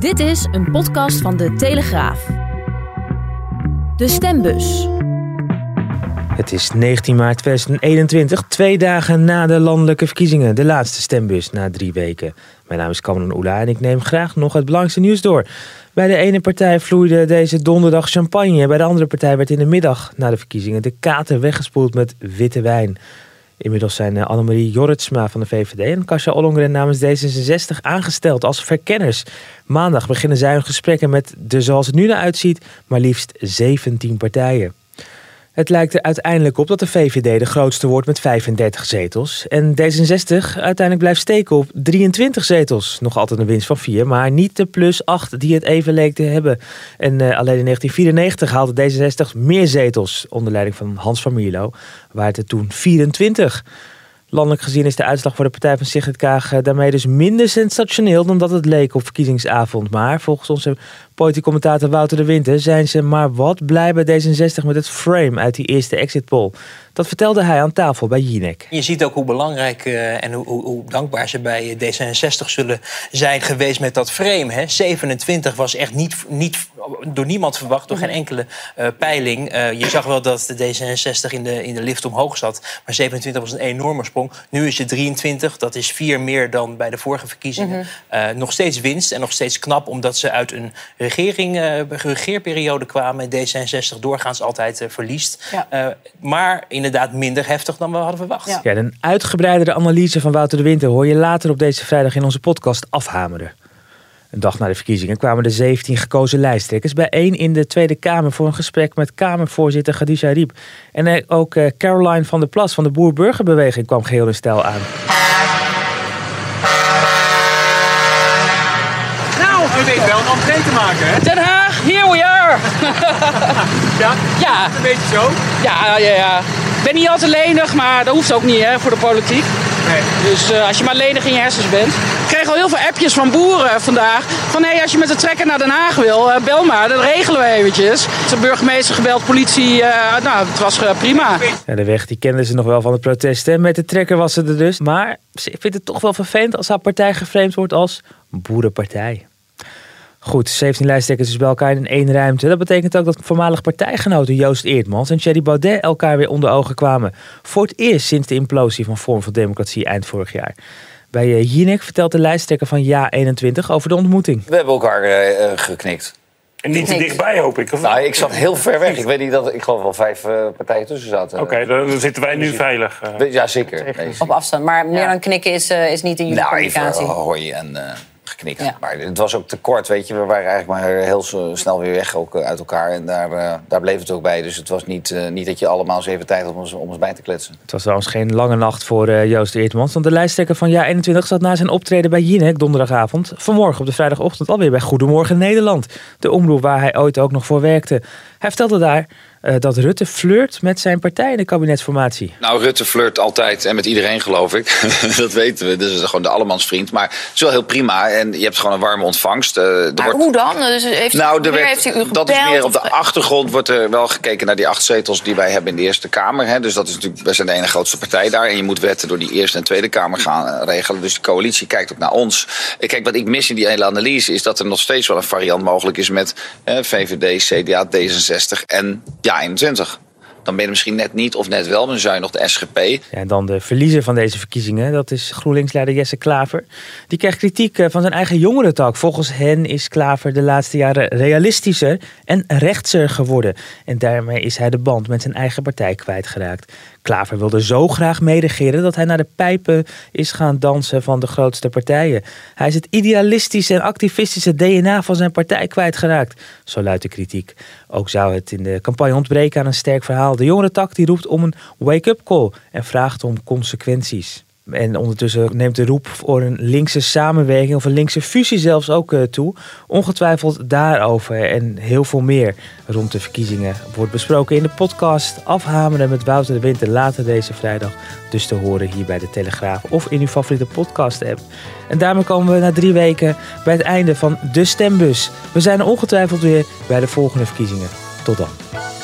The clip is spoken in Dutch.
Dit is een podcast van de Telegraaf. De stembus. Het is 19 maart 2021, twee dagen na de landelijke verkiezingen. De laatste stembus na drie weken. Mijn naam is Cameron Oela en ik neem graag nog het belangrijkste nieuws door. Bij de ene partij vloeide deze donderdag champagne. Bij de andere partij werd in de middag na de verkiezingen de kater weggespoeld met witte wijn. Inmiddels zijn eh, Annemarie Jorritsma van de VVD en Kasia Ollongren namens D66 aangesteld als verkenners. Maandag beginnen zij hun gesprekken met de, zoals het nu naar uitziet, maar liefst 17 partijen. Het lijkt er uiteindelijk op dat de VVD de grootste wordt met 35 zetels. En D66 uiteindelijk blijft steken op 23 zetels. Nog altijd een winst van 4, maar niet de plus 8 die het even leek te hebben. En uh, alleen in 1994 haalde D66 meer zetels onder leiding van Hans van Mierlo. Waar het er toen 24. Landelijk gezien is de uitslag voor de partij van Sigrid Kaag eh, daarmee dus minder sensationeel dan dat het leek op verkiezingsavond. Maar volgens onze politiek commentator Wouter de Winter zijn ze maar wat blij bij D66 met het frame uit die eerste exit poll. Dat vertelde hij aan tafel bij Jinek. Je ziet ook hoe belangrijk uh, en hoe, hoe, hoe, dankbaar ze bij D66 zullen zijn geweest met dat frame. Hè. 27 was echt niet, niet door niemand verwacht, door geen enkele uh, peiling. Uh, je zag wel dat de D66 in de, in de lift omhoog zat, maar 27 was een enorme sprong. Nu is het 23, dat is vier meer dan bij de vorige verkiezingen. Mm -hmm. nog steeds winst en nog steeds knap, omdat ze uit een regering, regeerperiode kwamen. D66 doorgaans altijd verliest. Ja. maar inderdaad minder heftig dan we hadden verwacht. Ja. ja, een uitgebreidere analyse van Wouter de Winter hoor je later op deze vrijdag in onze podcast afhameren. Een dag na de verkiezingen kwamen de 17 gekozen lijsttrekkers bijeen in de Tweede Kamer voor een gesprek met Kamervoorzitter Khadija Riep. En ook Caroline van der Plas van de Boer-Burgerbeweging kwam geheel in stijl aan. Nou, u weet wel een entree te maken, hè? Den Haag, here we are! ja? Ja. Een beetje zo? Ja, ja, ja. Ik ben niet altijd lenig, maar dat hoeft ook niet hè, voor de politiek. Nee. Dus uh, als je maar lenig in je hersens bent. Ik kreeg al heel veel appjes van boeren vandaag. Van hé, hey, als je met de trekker naar Den Haag wil, uh, bel maar, dat regelen we eventjes. De burgemeester gebeld, politie, uh, nou, het was prima. Ja, de weg die kenden ze nog wel van de protesten. Met de trekker was ze er dus. Maar ze vindt het toch wel vervelend als haar partij geframed wordt als boerenpartij. Goed, 17 lijsttrekkers dus bij elkaar in één ruimte. Dat betekent ook dat voormalig partijgenoten Joost Eertmans en Thierry Baudet elkaar weer onder ogen kwamen. Voor het eerst sinds de implosie van Vorm voor Democratie eind vorig jaar. Bij Jinek vertelt de lijsttrekker van Ja21 over de ontmoeting. We hebben elkaar uh, geknikt. En niet te dichtbij, hoop ik. Of nou, ik zat heel ver weg. Ik weet niet dat ik geloof wel vijf uh, partijen tussen zaten. Oké, okay, dan zitten wij nu veilig. Uh. Ja, zeker. Op afstand. Maar meer ja. dan knikken is, uh, is niet in jullie nou, communicatie. Even, hoi en geknikt. Ja. Maar het was ook te kort, weet je. We waren eigenlijk maar heel snel weer weg ook uit elkaar. En daar, uh, daar bleef het ook bij. Dus het was niet, uh, niet dat je allemaal eens even tijd had om ons, om ons bij te kletsen. Het was trouwens geen lange nacht voor uh, Joost Eertmans. Want de lijsttrekker van Ja21 zat na zijn optreden bij Jinek donderdagavond... vanmorgen op de vrijdagochtend alweer bij Goedemorgen Nederland. De omroep waar hij ooit ook nog voor werkte. Hij vertelde daar uh, dat Rutte flirt met zijn partij in de kabinetsformatie. Nou, Rutte flirt altijd en met iedereen, geloof ik. dat weten we. Dus is gewoon de allemansvriend. Maar het is wel heel prima. En je hebt gewoon een warme ontvangst. Uh, maar wordt... hoe dan? Dus heeft nou, werd, heeft u, dat is meer op de achtergrond. Wordt er wel gekeken naar die acht zetels die wij hebben in de Eerste Kamer. Hè. Dus dat is natuurlijk, wij zijn de ene grootste partij daar. En je moet wetten door die Eerste en Tweede Kamer gaan regelen. Dus de coalitie kijkt ook naar ons. Kijk, wat ik mis in die hele analyse is dat er nog steeds wel een variant mogelijk is met eh, VVD, CDA, D66 en ja, 21. Dan ben je misschien net niet of net wel, dan zou nog de SGP. En dan de verliezer van deze verkiezingen, dat is GroenLinks-leider Jesse Klaver. Die krijgt kritiek eh, van zijn eigen jongerentak. Volgens hen is Klaver de laatste jaren realistischer en rechtser geworden. En daarmee is hij de band met zijn eigen partij kwijtgeraakt. Klaver wilde zo graag meeregeren dat hij naar de pijpen is gaan dansen van de grootste partijen. Hij is het idealistische en activistische DNA van zijn partij kwijtgeraakt. Zo luidt de kritiek. Ook zou het in de campagne ontbreken aan een sterk verhaal. De jongerentak die roept om een wake-up call en vraagt om consequenties. En ondertussen neemt de roep voor een linkse samenwerking of een linkse fusie zelfs ook eh, toe. Ongetwijfeld daarover en heel veel meer rond de verkiezingen wordt besproken in de podcast Afhameren met Wouter de Winter later deze vrijdag. Dus te horen hier bij de Telegraaf of in uw favoriete podcast app. En daarmee komen we na drie weken bij het einde van de stembus. We zijn ongetwijfeld weer bij de volgende verkiezingen. Tot dan.